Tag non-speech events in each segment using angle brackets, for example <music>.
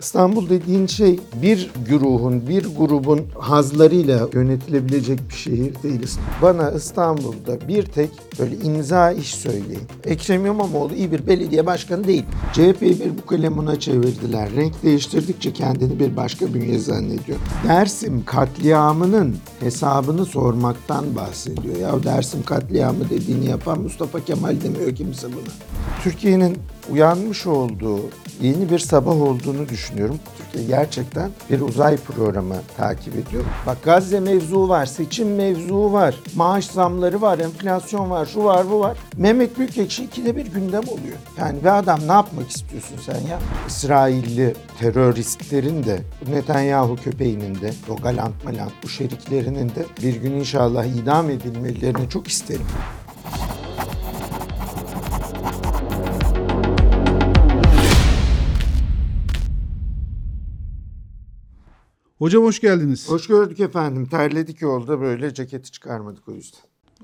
İstanbul dediğin şey bir güruhun, bir grubun hazlarıyla yönetilebilecek bir şehir değil. Bana İstanbul'da bir tek böyle imza iş söyleyin. Ekrem İmamoğlu iyi bir belediye başkanı değil. CHP'yi bir bu kalemuna çevirdiler. Renk değiştirdikçe kendini bir başka bünye zannediyor. Dersim katliamının hesabını sormaktan bahsediyor. Ya Dersim katliamı dediğini yapan Mustafa Kemal demiyor kimse buna. Türkiye'nin uyanmış olduğu yeni bir sabah olduğunu düşünüyorum. Türkiye gerçekten bir uzay programı takip ediyor. Bak Gazze mevzu var, seçim mevzu var, maaş zamları var, enflasyon var, şu var bu var. Mehmet Büyükekşi ikide bir gündem oluyor. Yani bir adam ne yapmak istiyorsun sen ya? İsrailli teröristlerin de, Netanyahu köpeğinin de, o galant malant bu şeriklerinin de bir gün inşallah idam edilmelerini çok isterim. Hocam hoş geldiniz. Hoş gördük efendim. Terledik yolda böyle ceketi çıkarmadık o yüzden.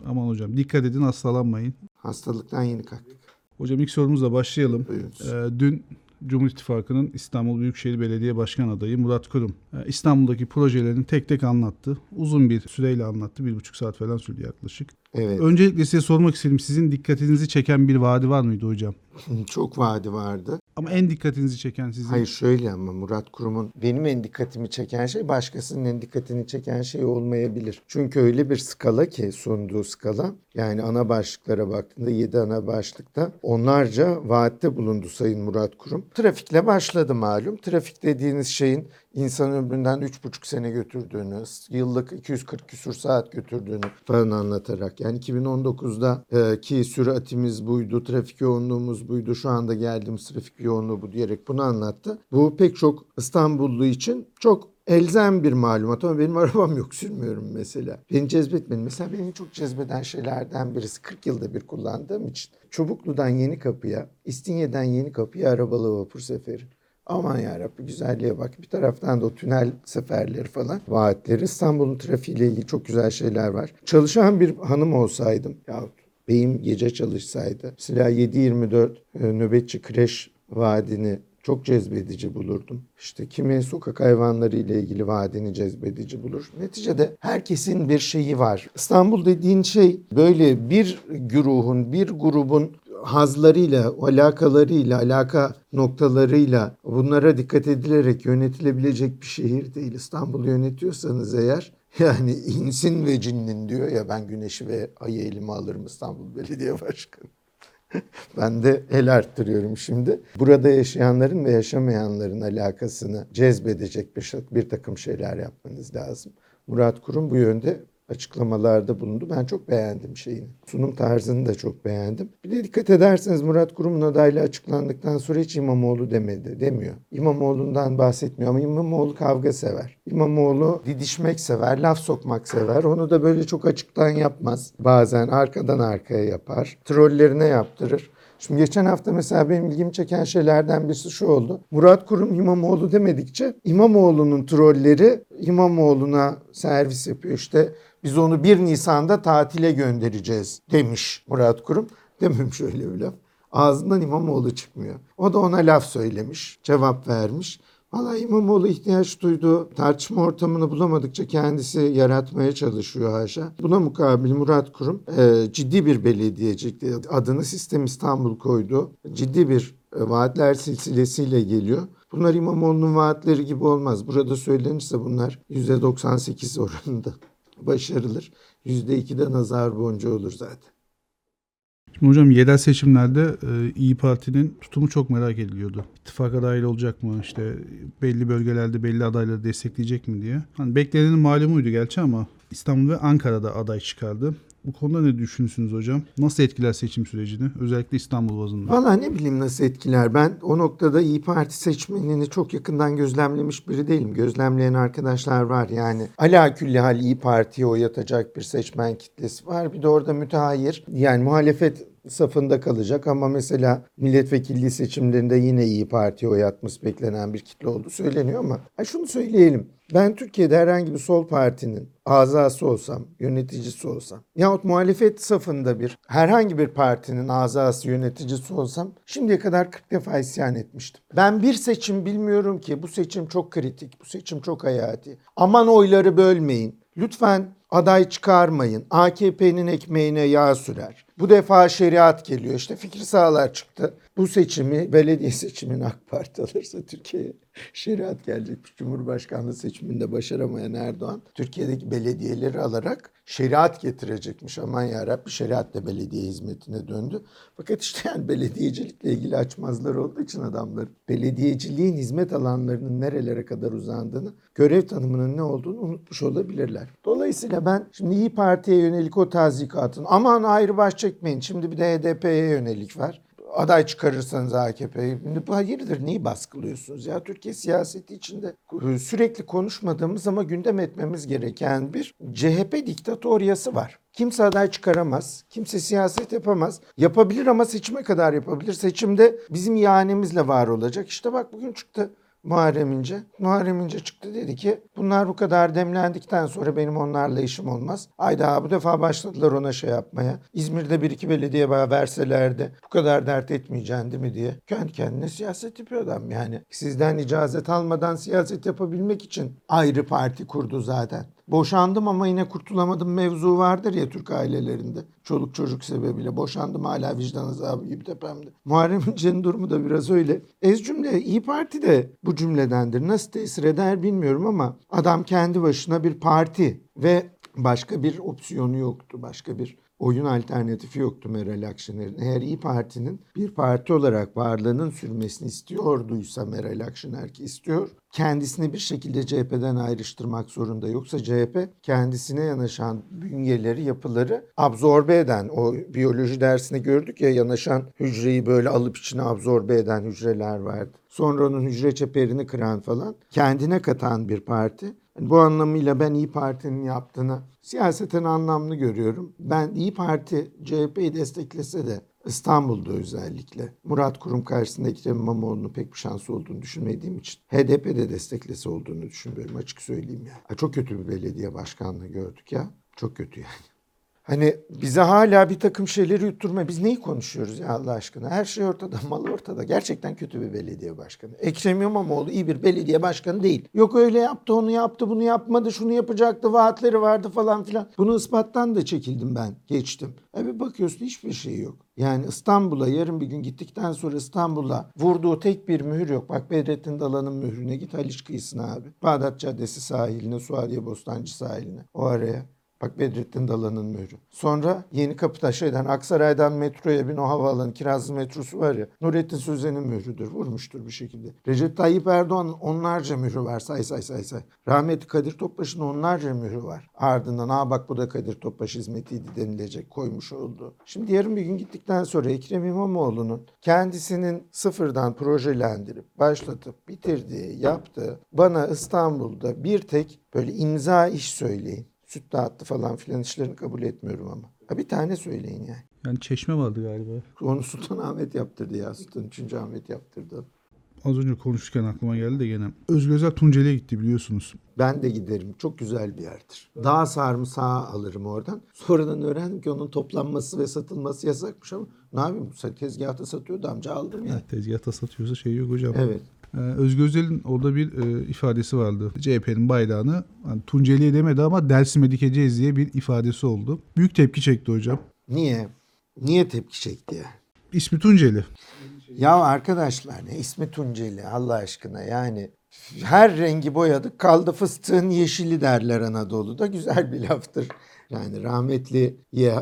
Aman hocam dikkat edin hastalanmayın. Hastalıktan yeni kalktık. Hocam ilk sorumuzla başlayalım. Ee, dün Cumhur İttifakı'nın İstanbul Büyükşehir Belediye Başkan adayı Murat Kurum e, İstanbul'daki projelerini tek tek anlattı. Uzun bir süreyle anlattı. Bir buçuk saat falan sürdü yaklaşık. Evet. Öncelikle size sormak istedim. Sizin dikkatinizi çeken bir vaadi var mıydı hocam? <laughs> Çok vaadi vardı. Ama en dikkatinizi çeken sizin. Hayır şöyle ama Murat Kurum'un benim en dikkatimi çeken şey başkasının en dikkatini çeken şey olmayabilir. Çünkü öyle bir skala ki sunduğu skala yani ana başlıklara baktığında 7 ana başlıkta onlarca vaatte bulundu Sayın Murat Kurum. Trafikle başladı malum. Trafik dediğiniz şeyin insan ömründen 3,5 sene götürdüğünü, yıllık 240 küsur saat götürdüğünü falan anlatarak. Yani 2019'da e, ki süratimiz buydu, trafik yoğunluğumuz buydu, şu anda geldiğimiz trafik yoğunluğu bu diyerek bunu anlattı. Bu pek çok İstanbullu için çok elzem bir malumat ama benim <laughs> arabam yok sürmüyorum mesela. Beni cezbetmedi. Mesela beni çok cezbeden şeylerden birisi 40 yılda bir kullandığım için. Çubuklu'dan Yeni Kapı'ya, İstinye'den Yeni Kapı'ya arabalı vapur seferi. Aman yarabbi güzelliğe bak. Bir taraftan da o tünel seferleri falan, vaatleri. İstanbul'un trafiğiyle ilgili çok güzel şeyler var. Çalışan bir hanım olsaydım yahut beyim gece çalışsaydı. Mesela 7-24 e, nöbetçi kreş vaadini çok cezbedici bulurdum. İşte kimi sokak hayvanları ile ilgili vaadini cezbedici bulur. Neticede herkesin bir şeyi var. İstanbul dediğin şey böyle bir güruhun, bir grubun hazlarıyla, alakalarıyla, alaka noktalarıyla bunlara dikkat edilerek yönetilebilecek bir şehir değil. İstanbul'u yönetiyorsanız eğer <laughs> yani insin ve cinnin diyor ya ben güneşi ve ayı elime alırım İstanbul Belediye Başkanı. <laughs> Ben de el arttırıyorum şimdi. Burada yaşayanların ve yaşamayanların alakasını cezbedecek bir, bir takım şeyler yapmanız lazım. Murat Kurum bu yönde açıklamalarda bulundu. Ben çok beğendim şeyini. Sunum tarzını da çok beğendim. Bir de dikkat ederseniz Murat Kurum'un adaylığı açıklandıktan sonra hiç İmamoğlu demedi, demiyor. İmamoğlu'ndan bahsetmiyor ama İmamoğlu kavga sever. İmamoğlu didişmek sever, laf sokmak sever. Onu da böyle çok açıktan yapmaz. Bazen arkadan arkaya yapar. Trollerine yaptırır. Şimdi geçen hafta mesela benim ilgimi çeken şeylerden birisi şu oldu. Murat Kurum İmamoğlu demedikçe İmamoğlu'nun trolleri İmamoğlu'na servis yapıyor. İşte biz onu 1 Nisan'da tatile göndereceğiz demiş Murat Kurum. <laughs> Dememiş öyle bir laf. Ağzından İmamoğlu çıkmıyor. O da ona laf söylemiş, cevap vermiş. Valla İmamoğlu ihtiyaç duyduğu tartışma ortamını bulamadıkça kendisi yaratmaya çalışıyor haşa. Buna mukabil Murat Kurum e, ciddi bir belediyecik adını Sistem İstanbul koydu. Ciddi bir e, vaatler silsilesiyle geliyor. Bunlar İmamoğlu'nun vaatleri gibi olmaz. Burada söylenirse bunlar %98 oranında başarılır. %2'de nazar boncuğu olur zaten. Şimdi hocam yerel seçimlerde e, İyi Parti'nin tutumu çok merak ediliyordu. İttifaka dahil olacak mı? İşte belli bölgelerde belli adayları destekleyecek mi diye. Hani beklenenin malumuydu gerçi ama İstanbul ve Ankara'da aday çıkardı. Bu konuda ne düşünüyorsunuz hocam? Nasıl etkiler seçim sürecini? Özellikle İstanbul bazında. Valla ne bileyim nasıl etkiler. Ben o noktada İyi Parti seçmenini çok yakından gözlemlemiş biri değilim. Gözlemleyen arkadaşlar var yani. Ala külli hal İyi Parti'ye oy atacak bir seçmen kitlesi var. Bir de orada müteahhir yani muhalefet safında kalacak ama mesela milletvekilliği seçimlerinde yine İyi Parti'ye oy atması beklenen bir kitle olduğu söyleniyor ama ha şunu söyleyelim. Ben Türkiye'de herhangi bir sol partinin azası olsam, yöneticisi olsam yahut muhalefet safında bir herhangi bir partinin azası, yöneticisi olsam şimdiye kadar 40 defa isyan etmiştim. Ben bir seçim bilmiyorum ki bu seçim çok kritik, bu seçim çok hayati. Aman oyları bölmeyin. Lütfen aday çıkarmayın. AKP'nin ekmeğine yağ sürer. Bu defa şeriat geliyor. İşte fikri sağlar çıktı. Bu seçimi, belediye seçimini AK Parti alırsa Türkiye'ye şeriat gelecekmiş. Cumhurbaşkanlığı seçiminde başaramayan Erdoğan Türkiye'deki belediyeleri alarak şeriat getirecekmiş. Aman yarabbi şeriat da belediye hizmetine döndü. Fakat işte yani belediyecilikle ilgili açmazlar olduğu için adamlar belediyeciliğin hizmet alanlarının nerelere kadar uzandığını, görev tanımının ne olduğunu unutmuş olabilirler. Dolayısıyla ben şimdi İyi Parti'ye yönelik o tazikatın aman ayrı baş çekmeyin şimdi bir de HDP'ye yönelik var aday çıkarırsanız AKP'yi. Bu hayırdır neyi baskılıyorsunuz ya? Türkiye siyaseti içinde sürekli konuşmadığımız ama gündem etmemiz gereken bir CHP diktatoryası var. Kimse aday çıkaramaz. Kimse siyaset yapamaz. Yapabilir ama seçime kadar yapabilir. Seçimde bizim ihanemizle var olacak. İşte bak bugün çıktı. Muharrem İnce. Muharrem İnce çıktı dedi ki bunlar bu kadar demlendikten sonra benim onlarla işim olmaz. Ayda bu defa başladılar ona şey yapmaya. İzmir'de bir iki belediye bana verselerdi bu kadar dert etmeyeceksin değil mi diye. Kendi kendine siyaset yapıyor adam yani. Sizden icazet almadan siyaset yapabilmek için ayrı parti kurdu zaten. Boşandım ama yine kurtulamadım mevzu vardır ya Türk ailelerinde. Çoluk çocuk sebebiyle boşandım hala vicdan azabı gibi tepemde. Muharrem İnce'nin <laughs> durumu da biraz öyle. Ez cümle İyi Parti de bu cümledendir. Nasıl tesir eder bilmiyorum ama adam kendi başına bir parti ve başka bir opsiyonu yoktu. Başka bir oyun alternatifi yoktu Meral Akşener'in. Eğer İyi Parti'nin bir parti olarak varlığının sürmesini istiyorduysa Meral Akşener ki istiyor, kendisini bir şekilde CHP'den ayrıştırmak zorunda. Yoksa CHP kendisine yanaşan bünyeleri, yapıları absorbe eden, o biyoloji dersinde gördük ya yanaşan hücreyi böyle alıp içine absorbe eden hücreler vardı. Sonra onun hücre çeperini kıran falan, kendine katan bir parti. Bu anlamıyla ben İyi Parti'nin yaptığını siyaseten anlamlı görüyorum. Ben İyi Parti CHP'yi desteklese de İstanbul'da özellikle Murat Kurum karşısında Ekrem İmamoğlu'nun pek bir şansı olduğunu düşünmediğim için HDP de desteklese olduğunu düşünmüyorum açık söyleyeyim ya. Çok kötü bir belediye başkanlığı gördük ya. Çok kötü yani. Hani bize hala bir takım şeyleri yutturma. Biz neyi konuşuyoruz ya Allah aşkına? Her şey ortada, <laughs> mal ortada. Gerçekten kötü bir belediye başkanı. Ekrem İmamoğlu iyi bir belediye başkanı değil. Yok öyle yaptı, onu yaptı, bunu yapmadı, şunu yapacaktı, vaatleri vardı falan filan. Bunu ispattan da çekildim ben, geçtim. E bir bakıyorsun hiçbir şey yok. Yani İstanbul'a yarın bir gün gittikten sonra İstanbul'a vurduğu tek bir mühür yok. Bak Bedrettin Dalan'ın mührüne git Haliç kıyısına abi. Bağdat Caddesi sahiline, Suadiye Bostancı sahiline. O araya. Bak Bedrettin Dalan'ın mührü. Sonra Yeni Kapı'da şeyden Aksaray'dan metroya bin o havaalanı Kirazlı metrosu var ya. Nurettin Sözen'in mührüdür. Vurmuştur bir şekilde. Recep Tayyip Erdoğan'ın onlarca mührü var. Say say say say. Rahmetli Kadir Topbaş'ın onlarca mührü var. Ardından aa bak bu da Kadir Topbaş hizmetiydi denilecek koymuş oldu. Şimdi yarın bir gün gittikten sonra Ekrem İmamoğlu'nun kendisinin sıfırdan projelendirip başlatıp bitirdiği, yaptığı bana İstanbul'da bir tek böyle imza iş söyleyin süt dağıttı falan filan işlerini kabul etmiyorum ama. Ha bir tane söyleyin yani. Yani çeşme vardı galiba. Onu Sultan Ahmet yaptırdı ya. Sultan 3. Ahmet yaptırdı. Az önce konuşurken aklıma geldi de gene. Özgür Özel Tunceli'ye gitti biliyorsunuz. Ben de giderim. Çok güzel bir yerdir. Dağ sarımsağı alırım oradan. Sonradan öğrendim ki onun toplanması ve satılması yasakmış ama ne yapayım? Tezgahta satıyordu amca aldım ya. Tezgahta satıyorsa şey yok hocam. Evet. Ee, Özgür Özel'in orada bir e, ifadesi vardı. CHP'nin bayrağını hani Tunceli'ye demedi ama Dersim'e dikeceğiz diye bir ifadesi oldu. Büyük tepki çekti hocam. Niye? Niye tepki çekti? İsmi Tunceli. Ya arkadaşlar ne ismi Tunceli Allah aşkına yani her rengi boyadık kaldı fıstığın yeşili derler Anadolu'da güzel bir laftır. Yani rahmetli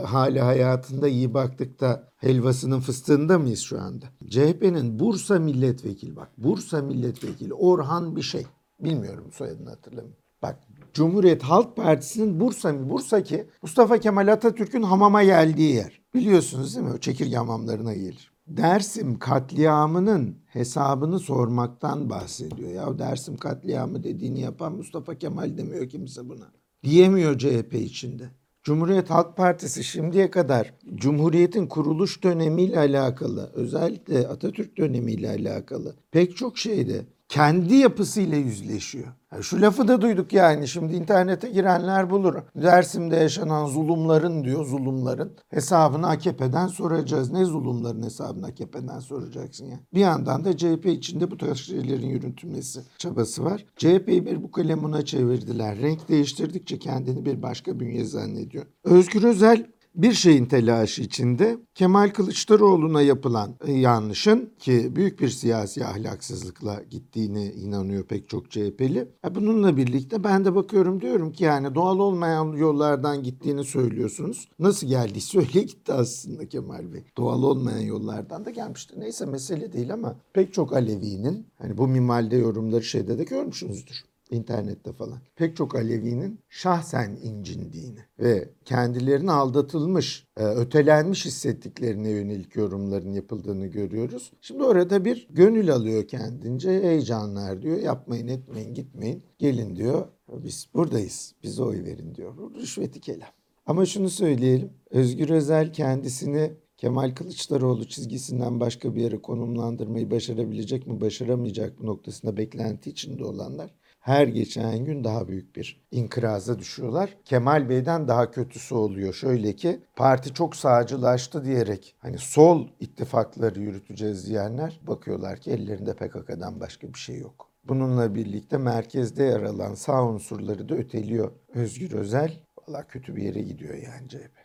hali hayatında iyi baktık da helvasının fıstığında mıyız şu anda? CHP'nin Bursa milletvekili bak Bursa milletvekili Orhan bir şey bilmiyorum soyadını hatırlamıyorum. Bak Cumhuriyet Halk Partisi'nin Bursa Bursa ki Mustafa Kemal Atatürk'ün hamama geldiği yer. Biliyorsunuz değil mi? O çekirge hamamlarına gelir. Dersim katliamının hesabını sormaktan bahsediyor. Ya Dersim katliamı dediğini yapan Mustafa Kemal demiyor kimse buna. Diyemiyor CHP içinde. Cumhuriyet Halk Partisi şimdiye kadar Cumhuriyet'in kuruluş dönemiyle alakalı, özellikle Atatürk dönemiyle alakalı pek çok şeyde kendi yapısıyla yüzleşiyor. Ya şu lafı da duyduk yani şimdi internete girenler bulur. Dersim'de yaşanan zulümlerin diyor zulümlerin hesabını AKP'den soracağız. Ne zulümlerin hesabını AKP'den soracaksın ya. Bir yandan da CHP içinde bu tarz şeylerin yürütülmesi çabası var. CHP'yi bir bu kalemuna çevirdiler. Renk değiştirdikçe kendini bir başka bünye zannediyor. Özgür Özel bir şeyin telaşı içinde Kemal Kılıçdaroğlu'na yapılan e, yanlışın ki büyük bir siyasi ahlaksızlıkla gittiğine inanıyor pek çok CHP'li. E, Bununla birlikte ben de bakıyorum diyorum ki yani doğal olmayan yollardan gittiğini söylüyorsunuz. Nasıl geldiyse öyle gitti aslında Kemal Bey. Doğal olmayan yollardan da gelmişti. Neyse mesele değil ama pek çok Alevi'nin hani bu minvalde yorumları şeyde de görmüşsünüzdür internette falan. Pek çok Alevi'nin şahsen incindiğini ve kendilerini aldatılmış, e, ötelenmiş hissettiklerine yönelik yorumların yapıldığını görüyoruz. Şimdi orada bir gönül alıyor kendince. Heyecanlar diyor. Yapmayın etmeyin gitmeyin. Gelin diyor. Biz buradayız. Bize oy verin diyor. Rüşveti kelam. Ama şunu söyleyelim. Özgür Özel kendisini Kemal Kılıçdaroğlu çizgisinden başka bir yere konumlandırmayı başarabilecek mi, başaramayacak mı noktasında beklenti içinde olanlar her geçen gün daha büyük bir inkıraza düşüyorlar. Kemal Bey'den daha kötüsü oluyor. Şöyle ki parti çok sağcılaştı diyerek hani sol ittifakları yürüteceğiz diyenler bakıyorlar ki ellerinde PKK'dan başka bir şey yok. Bununla birlikte merkezde yer alan sağ unsurları da öteliyor Özgür Özel. Valla kötü bir yere gidiyor yani CHP.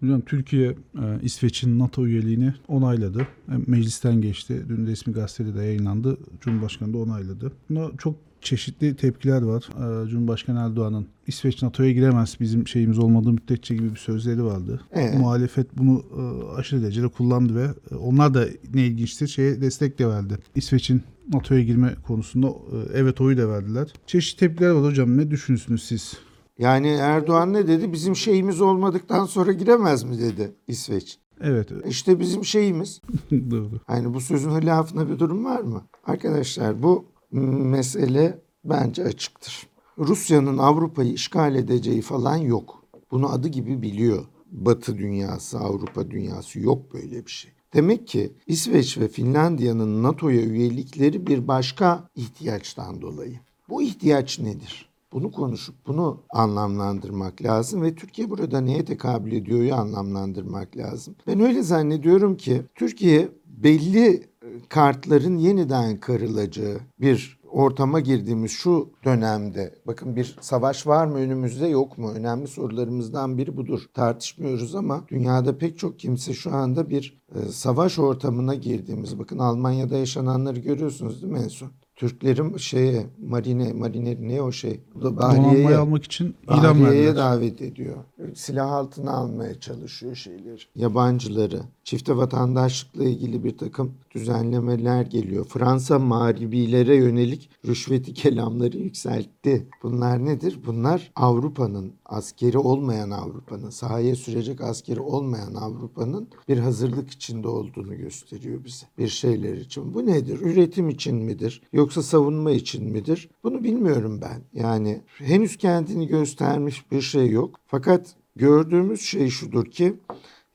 Hocam Türkiye e, İsveç'in NATO üyeliğini onayladı. E, Meclisten geçti. Dün resmi gazetede de yayınlandı. Cumhurbaşkanı da onayladı. Buna çok çeşitli tepkiler var. E, Cumhurbaşkanı Erdoğan'ın İsveç NATO'ya giremez bizim şeyimiz olmadığı müddetçe gibi bir sözleri vardı. Evet. Muhalefet bunu e, aşırı derecede kullandı ve onlar da ne ilginçtir şeye destek de verdi. İsveç'in NATO'ya girme konusunda e, evet oyu da verdiler. Çeşitli tepkiler var hocam. Ne düşünüyorsunuz siz? Yani Erdoğan ne dedi? Bizim şeyimiz olmadıktan sonra giremez mi dedi İsveç. Evet. İşte bizim şeyimiz. <laughs> Doğru. Yani bu sözün hilafında bir durum var mı? Arkadaşlar bu mesele bence açıktır. Rusya'nın Avrupa'yı işgal edeceği falan yok. Bunu adı gibi biliyor. Batı dünyası, Avrupa dünyası yok böyle bir şey. Demek ki İsveç ve Finlandiya'nın NATO'ya üyelikleri bir başka ihtiyaçtan dolayı. Bu ihtiyaç nedir? Bunu konuşup bunu anlamlandırmak lazım ve Türkiye burada neye tekabül ediyor'yu anlamlandırmak lazım. Ben öyle zannediyorum ki Türkiye belli kartların yeniden karılacağı bir ortama girdiğimiz şu dönemde bakın bir savaş var mı önümüzde yok mu önemli sorularımızdan biri budur tartışmıyoruz ama dünyada pek çok kimse şu anda bir e, savaş ortamına girdiğimiz bakın Almanya'da yaşananları görüyorsunuz değil mi en son? Türklerin şeye marine marine ne o şey? Bahriye'ye almak için idam Bahriye'ye davet ediyor. Silah altına almaya çalışıyor şeyleri. Yabancıları. Çifte vatandaşlıkla ilgili bir takım düzenlemeler geliyor. Fransa mağribilere yönelik rüşveti kelamları yükseltti. Bunlar nedir? Bunlar Avrupa'nın askeri olmayan Avrupa'nın sahaya sürecek askeri olmayan Avrupa'nın bir hazırlık içinde olduğunu gösteriyor bize. Bir şeyler için. Bu nedir? Üretim için midir? Yoksa savunma için midir? Bunu bilmiyorum ben. Yani henüz kendini göstermiş bir şey yok. Fakat gördüğümüz şey şudur ki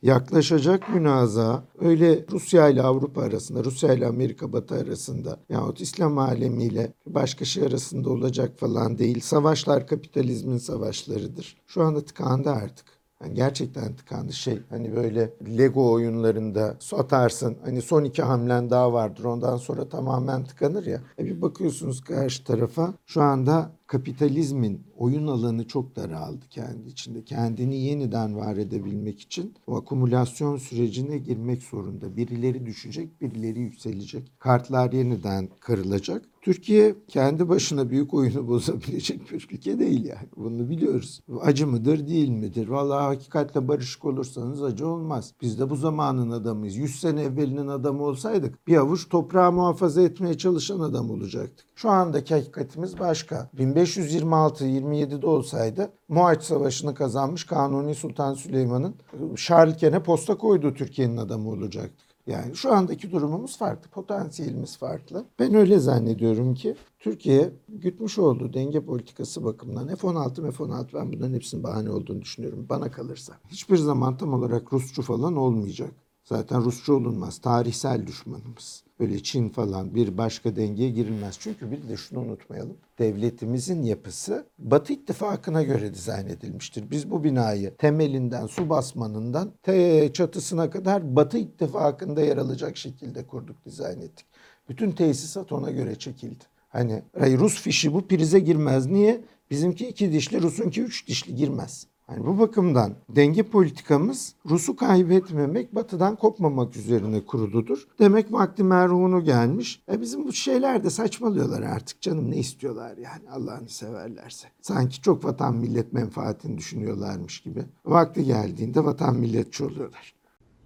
yaklaşacak münaza öyle Rusya ile Avrupa arasında, Rusya ile Amerika Batı arasında yahut İslam alemiyle başka şey arasında olacak falan değil. Savaşlar kapitalizmin savaşlarıdır. Şu anda tıkandı artık. Yani gerçekten tıkandı şey hani böyle Lego oyunlarında atarsın hani son iki hamlen daha vardır ondan sonra tamamen tıkanır ya. E bir bakıyorsunuz karşı tarafa şu anda kapitalizmin oyun alanı çok daraldı kendi içinde. Kendini yeniden var edebilmek için o akumulasyon sürecine girmek zorunda. Birileri düşecek, birileri yükselecek. Kartlar yeniden kırılacak. Türkiye kendi başına büyük oyunu <laughs> bozabilecek bir ülke değil yani. Bunu biliyoruz. Acı mıdır, değil midir? Vallahi hakikatle barışık olursanız acı olmaz. Biz de bu zamanın adamıyız. 100 sene evvelinin adamı olsaydık bir avuç toprağı muhafaza etmeye çalışan adam olacaktık. Şu andaki hakikatimiz başka. 1526-27'de olsaydı Muhaç Savaşı'nı kazanmış Kanuni Sultan Süleyman'ın Şarlken'e posta koyduğu Türkiye'nin adamı olacaktık. Yani şu andaki durumumuz farklı, potansiyelimiz farklı. Ben öyle zannediyorum ki Türkiye gütmüş olduğu denge politikası bakımından F-16, F-16 ben bunların hepsinin bahane olduğunu düşünüyorum bana kalırsa. Hiçbir zaman tam olarak Rusçu falan olmayacak. Zaten Rusçu olunmaz. Tarihsel düşmanımız. Böyle Çin falan bir başka dengeye girilmez. Çünkü bir de şunu unutmayalım. Devletimizin yapısı Batı ittifakına göre dizayn edilmiştir. Biz bu binayı temelinden, su basmanından te çatısına kadar Batı ittifakında yer alacak şekilde kurduk, dizayn ettik. Bütün tesisat ona göre çekildi. Hani Rus fişi bu prize girmez. Niye? Bizimki iki dişli, Rus'unki üç dişli girmez. Yani bu bakımdan denge politikamız Rus'u kaybetmemek, batıdan kopmamak üzerine kuruludur. Demek vakti merhunu gelmiş. E bizim bu şeyler de saçmalıyorlar artık canım ne istiyorlar yani Allah'ını severlerse. Sanki çok vatan millet menfaatini düşünüyorlarmış gibi. Vakti geldiğinde vatan milletçi oluyorlar.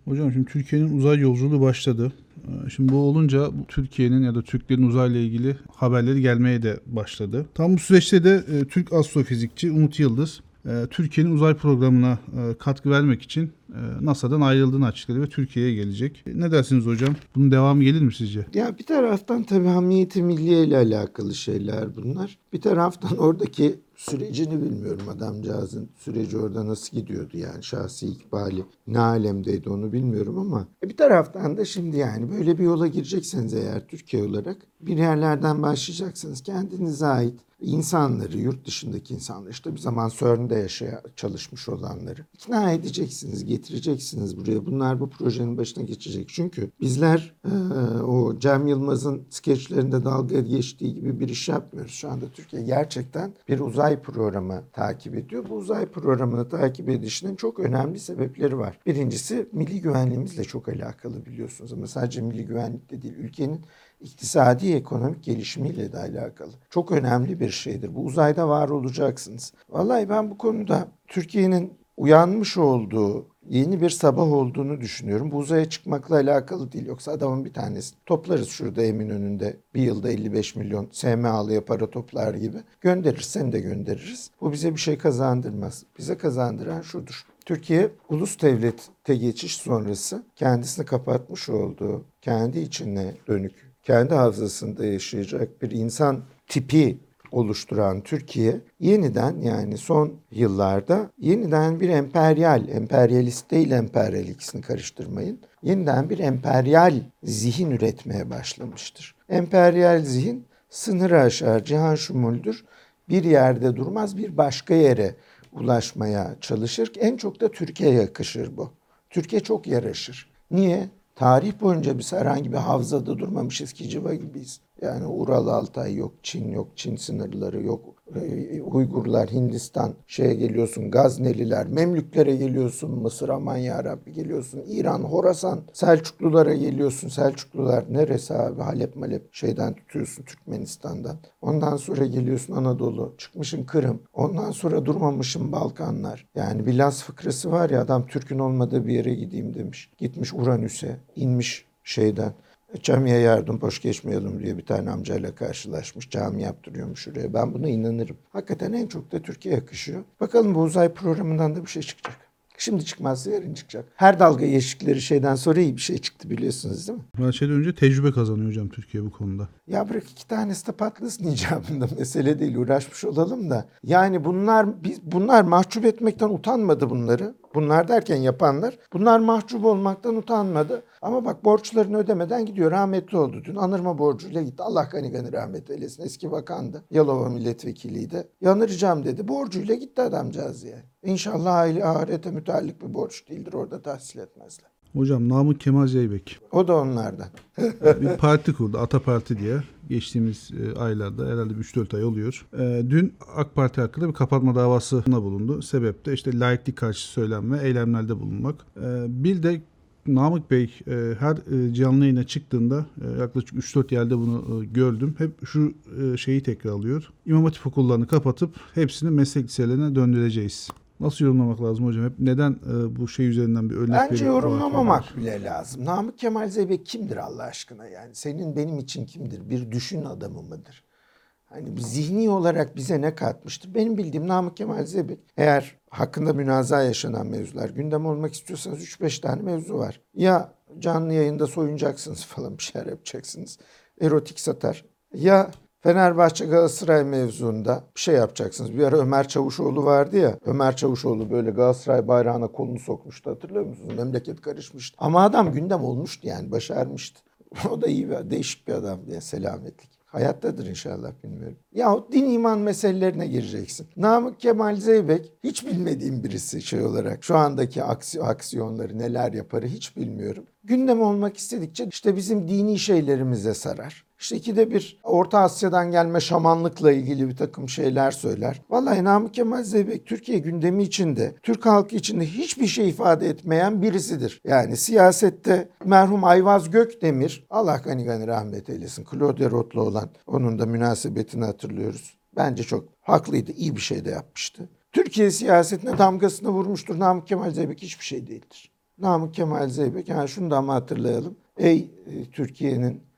Hocam şimdi Türkiye'nin uzay yolculuğu başladı. Ee, Şimdi bu olunca Türkiye'nin ya da Türklerin uzayla ilgili haberleri gelmeye de başladı. Tam bu süreçte de e, Türk astrofizikçi Umut Yıldız Türkiye'nin uzay programına e, katkı vermek için e, NASA'dan ayrıldığını açıkladı ve Türkiye'ye gelecek. Ne dersiniz hocam? Bunun devamı gelir mi sizce? Ya bir taraftan tabii hamiyeti milliye ile alakalı şeyler bunlar. Bir taraftan oradaki sürecini bilmiyorum. Adamcağızın süreci orada nasıl gidiyordu yani? Şahsi ikbali ne alemdeydi onu bilmiyorum ama bir taraftan da şimdi yani böyle bir yola girecekseniz eğer Türkiye olarak bir yerlerden başlayacaksınız. Kendinize ait insanları yurt dışındaki insanları işte bir zaman CERN'de yaşaya çalışmış olanları ikna edeceksiniz getireceksiniz buraya. Bunlar bu projenin başına geçecek. Çünkü bizler e, o Cem Yılmaz'ın skeçlerinde dalga geçtiği gibi bir iş yapmıyoruz. Şu anda Türkiye gerçekten bir uzay programı takip ediyor bu uzay programını takip edişinin çok önemli sebepleri var birincisi milli güvenliğimizle çok alakalı biliyorsunuz ama sadece milli güvenlikle değil ülkenin iktisadi ekonomik gelişimiyle de alakalı. Çok önemli bir şeydir. Bu uzayda var olacaksınız. Vallahi ben bu konuda Türkiye'nin uyanmış olduğu yeni bir sabah olduğunu düşünüyorum. Bu uzaya çıkmakla alakalı değil. Yoksa adamın bir tanesi toplarız şurada Eminönü'nde bir yılda 55 milyon SMA'lıya para toplar gibi. Gönderirsem de göndeririz. Bu bize bir şey kazandırmaz. Bize kazandıran şudur. Türkiye ulus devlete geçiş sonrası kendisini kapatmış olduğu, kendi içine dönük, kendi hafızasında yaşayacak bir insan tipi oluşturan Türkiye yeniden yani son yıllarda yeniden bir emperyal, emperyalist değil emperyal ikisini karıştırmayın. Yeniden bir emperyal zihin üretmeye başlamıştır. Emperyal zihin sınırı aşar, cihan şumuldür. Bir yerde durmaz, bir başka yere ulaşmaya çalışır. En çok da Türkiye yakışır bu. Türkiye çok yaraşır. Niye? Tarih boyunca biz herhangi bir havzada durmamışız ki civa gibiyiz. Yani Ural Altay yok, Çin yok, Çin sınırları yok. Ee, Uygurlar, Hindistan, şeye geliyorsun, Gazneliler, Memlüklere geliyorsun, Mısır aman yarabbi geliyorsun, İran, Horasan, Selçuklulara geliyorsun. Selçuklular neresi abi? Halep Malep şeyden tutuyorsun Türkmenistan'dan. Ondan sonra geliyorsun Anadolu, çıkmışın Kırım. Ondan sonra durmamışın Balkanlar. Yani bir Laz fıkrası var ya adam Türk'ün olmadığı bir yere gideyim demiş. Gitmiş Uranüs'e, inmiş şeyden. Camiye yardım boş geçmeyelim diye bir tane amcayla karşılaşmış. Cami yaptırıyormuş şuraya. Ben buna inanırım. Hakikaten en çok da Türkiye yakışıyor. Bakalım bu uzay programından da bir şey çıkacak. Şimdi çıkmazsa yarın çıkacak. Her dalga yeşikleri şeyden sonra iyi bir şey çıktı biliyorsunuz değil mi? Her şeyden önce tecrübe kazanıyor hocam Türkiye bu konuda. Ya bırak iki tanesi de patlasın icabında <laughs> mesele değil uğraşmış olalım da. Yani bunlar biz bunlar mahcup etmekten utanmadı bunları. Bunlar derken yapanlar. Bunlar mahcup olmaktan utanmadı. Ama bak borçlarını ödemeden gidiyor. Rahmetli oldu dün. Anırma borcuyla gitti. Allah gani gani rahmet eylesin. Eski bakandı. Yalova milletvekiliydi. Yanıracağım dedi. Borcuyla gitti adamcağız yani. İnşallah aile ahirete müteallik bir borç değildir. Orada tahsil etmezler. Hocam Namık Kemal Zeybek O da onlardan. bir parti kurdu Ata Parti diye. Geçtiğimiz e, aylarda herhalde bir 3-4 ay oluyor. E, dün AK Parti hakkında bir kapatma davasına bulundu. Sebep de işte laiklik karşı söylem ve eylemlerde bulunmak. E, bir de Namık Bey her e, canlı yayına çıktığında yaklaşık 3-4 yerde bunu gördüm. Hep şu şeyi tekrarlıyor. İmam Hatip okullarını kapatıp hepsini meslek liselerine döndüreceğiz. Nasıl yorumlamak lazım hocam? Hep neden e, bu şey üzerinden bir örnek Bence yorumlamamak bile lazım. Namık Kemal Zeybek kimdir Allah aşkına yani? Senin benim için kimdir? Bir düşün adamı mıdır? Hani zihni olarak bize ne katmıştır? Benim bildiğim Namık Kemal Zeybek eğer hakkında münaza yaşanan mevzular gündem olmak istiyorsanız 3-5 tane mevzu var. Ya canlı yayında soyunacaksınız <laughs> falan bir şeyler yapacaksınız. Erotik satar. Ya Fenerbahçe Galatasaray mevzuunda bir şey yapacaksınız. Bir ara Ömer Çavuşoğlu vardı ya. Ömer Çavuşoğlu böyle Galatasaray bayrağına kolunu sokmuştu hatırlıyor musunuz? Memleket karışmıştı. Ama adam gündem olmuştu yani başarmıştı. <laughs> o da iyi bir değişik bir adam diye selametlik. Hayattadır inşallah bilmiyorum. Yahut din iman meselelerine gireceksin. Namık Kemal Zeybek hiç bilmediğim birisi şey olarak. Şu andaki aksi, aksiyonları neler yaparı hiç bilmiyorum. Gündem olmak istedikçe işte bizim dini şeylerimize sarar. İşte ikide bir Orta Asya'dan gelme şamanlıkla ilgili bir takım şeyler söyler. Vallahi Namık Kemal Zeybek Türkiye gündemi içinde, Türk halkı içinde hiçbir şey ifade etmeyen birisidir. Yani siyasette merhum Ayvaz Gökdemir, Allah gani gani rahmet eylesin, Claude Roth'la olan onun da münasebetini hatırlıyoruz. Bence çok haklıydı, iyi bir şey de yapmıştı. Türkiye siyasetine damgasını vurmuştur. Namık Kemal Zeybek hiçbir şey değildir. Namık Kemal Zeybek, yani şunu da ama hatırlayalım. Ey e, Türkiye'nin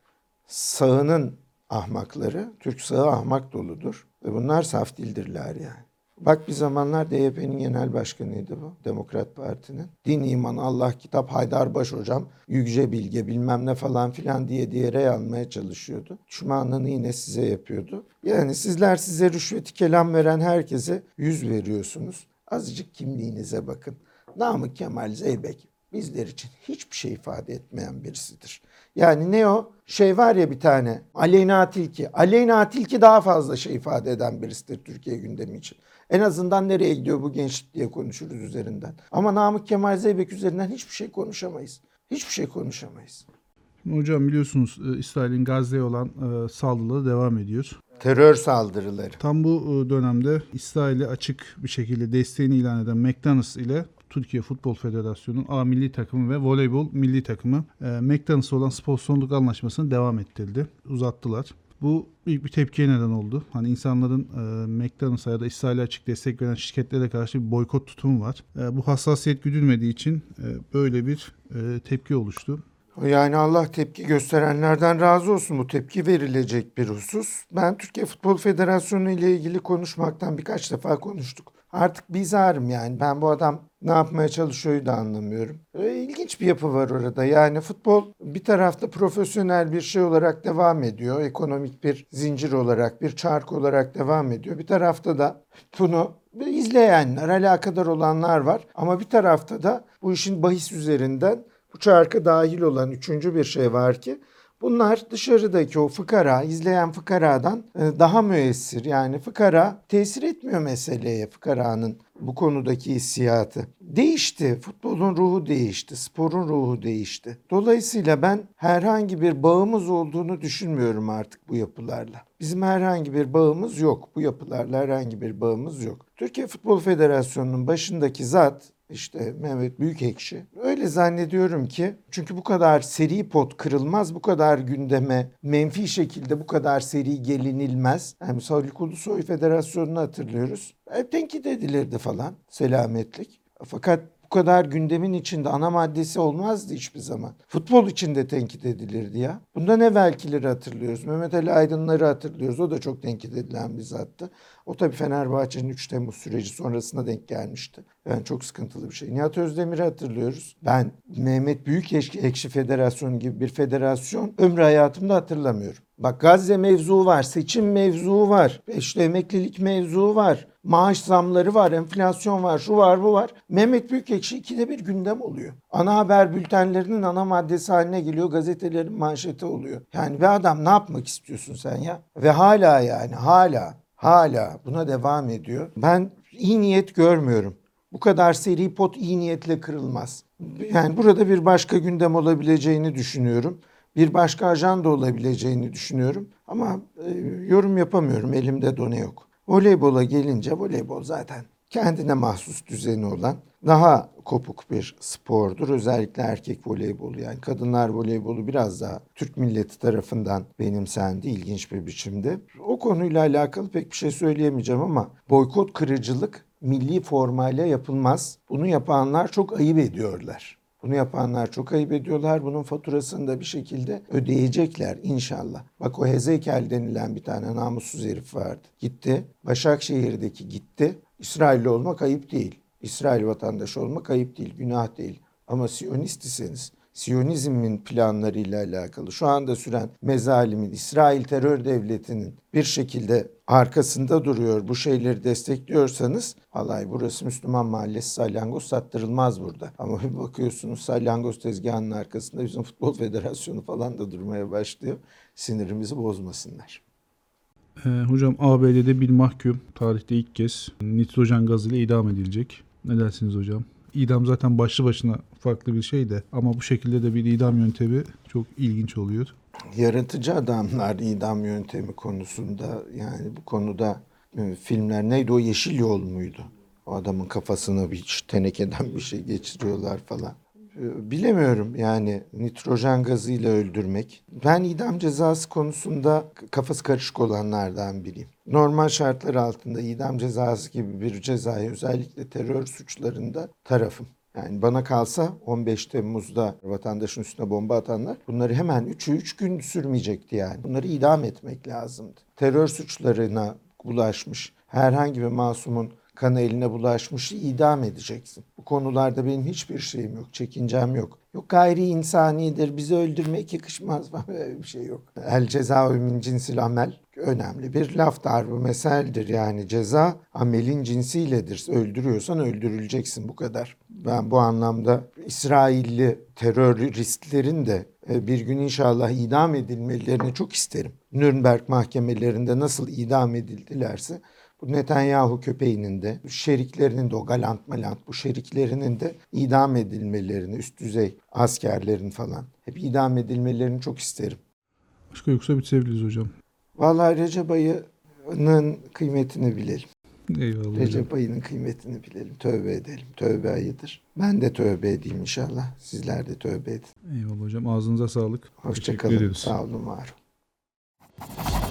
sağının ahmakları, Türk sağı ahmak doludur. Ve bunlar saf dildirler yani. Bak bir zamanlar DYP'nin genel başkanıydı bu. Demokrat Parti'nin. Din, iman, Allah, kitap, Haydarbaş hocam, Yüce Bilge bilmem ne falan filan diye diye rey almaya çalışıyordu. Düşmanlığını yine size yapıyordu. Yani sizler size rüşveti kelam veren herkese yüz veriyorsunuz. Azıcık kimliğinize bakın. Namık Kemal Zeybek bizler için hiçbir şey ifade etmeyen birisidir. Yani ne o? Şey var ya bir tane Aleyna Tilki. Aleyna Tilki daha fazla şey ifade eden birisidir Türkiye gündemi için. En azından nereye gidiyor bu gençlik diye konuşuruz üzerinden. Ama Namık Kemal Zeybek üzerinden hiçbir şey konuşamayız. Hiçbir şey konuşamayız. Hocam biliyorsunuz e, İsrail'in Gazze'ye olan e, saldırıları devam ediyor. Terör saldırıları. Tam bu e, dönemde İsrail'e açık bir şekilde desteğini ilan eden McDonald's ile Türkiye Futbol Federasyonu'nun A milli takımı ve voleybol milli takımı e, McDonald's'a olan sponsorluk anlaşmasını devam ettirdi. Uzattılar. Bu büyük bir tepkiye neden oldu. Hani insanların e, McDonald's'a ya da İsrail'e açık destek veren şirketlere karşı bir boykot tutumu var. E, bu hassasiyet güdülmediği için e, böyle bir e, tepki oluştu. Yani Allah tepki gösterenlerden razı olsun. Bu tepki verilecek bir husus. Ben Türkiye Futbol Federasyonu ile ilgili konuşmaktan birkaç defa konuştuk. Artık bizarım yani. Ben bu adam ne yapmaya çalışıyor da anlamıyorum. Ee, İlginç bir yapı var orada. Yani futbol bir tarafta profesyonel bir şey olarak devam ediyor. Ekonomik bir zincir olarak, bir çark olarak devam ediyor. Bir tarafta da bunu izleyenler, alakadar olanlar var. Ama bir tarafta da bu işin bahis üzerinden bu çarka dahil olan üçüncü bir şey var ki bunlar dışarıdaki o fıkara, izleyen fıkaradan e, daha müessir. Yani fıkara tesir etmiyor meseleye fıkaranın bu konudaki hissiyatı. Değişti. Futbolun ruhu değişti. Sporun ruhu değişti. Dolayısıyla ben herhangi bir bağımız olduğunu düşünmüyorum artık bu yapılarla. Bizim herhangi bir bağımız yok. Bu yapılarla herhangi bir bağımız yok. Türkiye Futbol Federasyonu'nun başındaki zat işte Mehmet Büyükekşi. Öyle zannediyorum ki çünkü bu kadar seri pot kırılmaz, bu kadar gündeme menfi şekilde bu kadar seri gelinilmez. Yani mesela Ulusoy Federasyonu'nu hatırlıyoruz. Hep tenkit edilirdi falan selametlik. Fakat kadar gündemin içinde ana maddesi olmazdı hiçbir zaman. Futbol içinde tenkit edilirdi ya. Bundan evvelkileri hatırlıyoruz. Mehmet Ali Aydınları hatırlıyoruz. O da çok tenkit edilen bir zattı. O tabii Fenerbahçe'nin 3 Temmuz süreci sonrasında denk gelmişti. Yani çok sıkıntılı bir şey. Nihat Özdemir'i hatırlıyoruz. Ben Mehmet Büyükekşi Federasyonu gibi bir federasyon ömrü hayatımda hatırlamıyorum. Bak Gazze mevzu var, seçim mevzu var, işte emeklilik mevzu var, maaş zamları var, enflasyon var, şu var bu var. Mehmet Büyükekşi ikide bir gündem oluyor. Ana haber bültenlerinin ana maddesi haline geliyor, gazetelerin manşeti oluyor. Yani bir adam ne yapmak istiyorsun sen ya? Ve hala yani hala, hala buna devam ediyor. Ben iyi niyet görmüyorum. Bu kadar seri pot iyi niyetle kırılmaz. Yani burada bir başka gündem olabileceğini düşünüyorum. Bir başka ajanda olabileceğini düşünüyorum. Ama e, yorum yapamıyorum. Elimde done yok. Voleybola gelince voleybol zaten kendine mahsus düzeni olan daha kopuk bir spordur. Özellikle erkek voleybolu yani kadınlar voleybolu biraz daha Türk milleti tarafından benimsendi ilginç bir biçimde. O konuyla alakalı pek bir şey söyleyemeyeceğim ama boykot kırıcılık milli formayla yapılmaz. Bunu yapanlar çok ayıp ediyorlar. Bunu yapanlar çok ayıp ediyorlar. Bunun faturasını da bir şekilde ödeyecekler inşallah. Bak o Hezekel denilen bir tane namussuz herif vardı. Gitti. Başakşehir'deki gitti. İsrailli olmak ayıp değil. İsrail vatandaşı olmak ayıp değil, günah değil. Ama Siyonist iseniz, Siyonizmin planlarıyla alakalı şu anda süren mezalimin, İsrail terör devletinin bir şekilde arkasında duruyor, bu şeyleri destekliyorsanız alay burası Müslüman mahallesi salyangoz sattırılmaz burada. Ama bir bakıyorsunuz salyangoz tezgahının arkasında bizim Futbol Federasyonu falan da durmaya başlıyor. Sinirimizi bozmasınlar. Ee, hocam ABD'de bir mahkum tarihte ilk kez nitrojen gazıyla idam edilecek. Ne dersiniz hocam? İdam zaten başlı başına farklı bir şey de ama bu şekilde de bir idam yöntemi çok ilginç oluyor. Yaratıcı adamlar idam yöntemi konusunda yani bu konuda e, filmler neydi o Yeşil Yol muydu? O adamın kafasına bir tenekeden bir şey geçiriyorlar falan. E, Bilemiyorum yani nitrojen gazıyla öldürmek. Ben idam cezası konusunda kafası karışık olanlardan biriyim. Normal şartlar altında idam cezası gibi bir cezaya özellikle terör suçlarında tarafım. Yani bana kalsa 15 Temmuz'da vatandaşın üstüne bomba atanlar bunları hemen 3'ü 3 gün sürmeyecekti yani. Bunları idam etmek lazımdı. Terör suçlarına bulaşmış herhangi bir masumun kanı eline bulaşmış idam edeceksin. Bu konularda benim hiçbir şeyim yok, çekincem yok. Yok gayri insanidir, bizi öldürmek yakışmaz <laughs> falan bir şey yok. El ceza min cinsil amel önemli bir laf darbu meseldir yani ceza amelin cinsiyledir. Öldürüyorsan öldürüleceksin bu kadar. Ben bu anlamda İsrailli teröristlerin de e, bir gün inşallah idam edilmelerini çok isterim. Nürnberg mahkemelerinde nasıl idam edildilerse bu Netanyahu köpeğinin de, şeriklerinin de o galant malant bu şeriklerinin de idam edilmelerini, üst düzey askerlerin falan hep idam edilmelerini çok isterim. Başka yoksa bitirebiliriz hocam. Vallahi Recep ayının kıymetini bilelim. Eyvallah hocam. Recep ayının kıymetini bilelim. Tövbe edelim. Tövbe ayıdır. Ben de tövbe edeyim inşallah. Sizler de tövbe edin. Eyvallah hocam. Ağzınıza sağlık. Hoşçakalın. Sağ olun, var olun.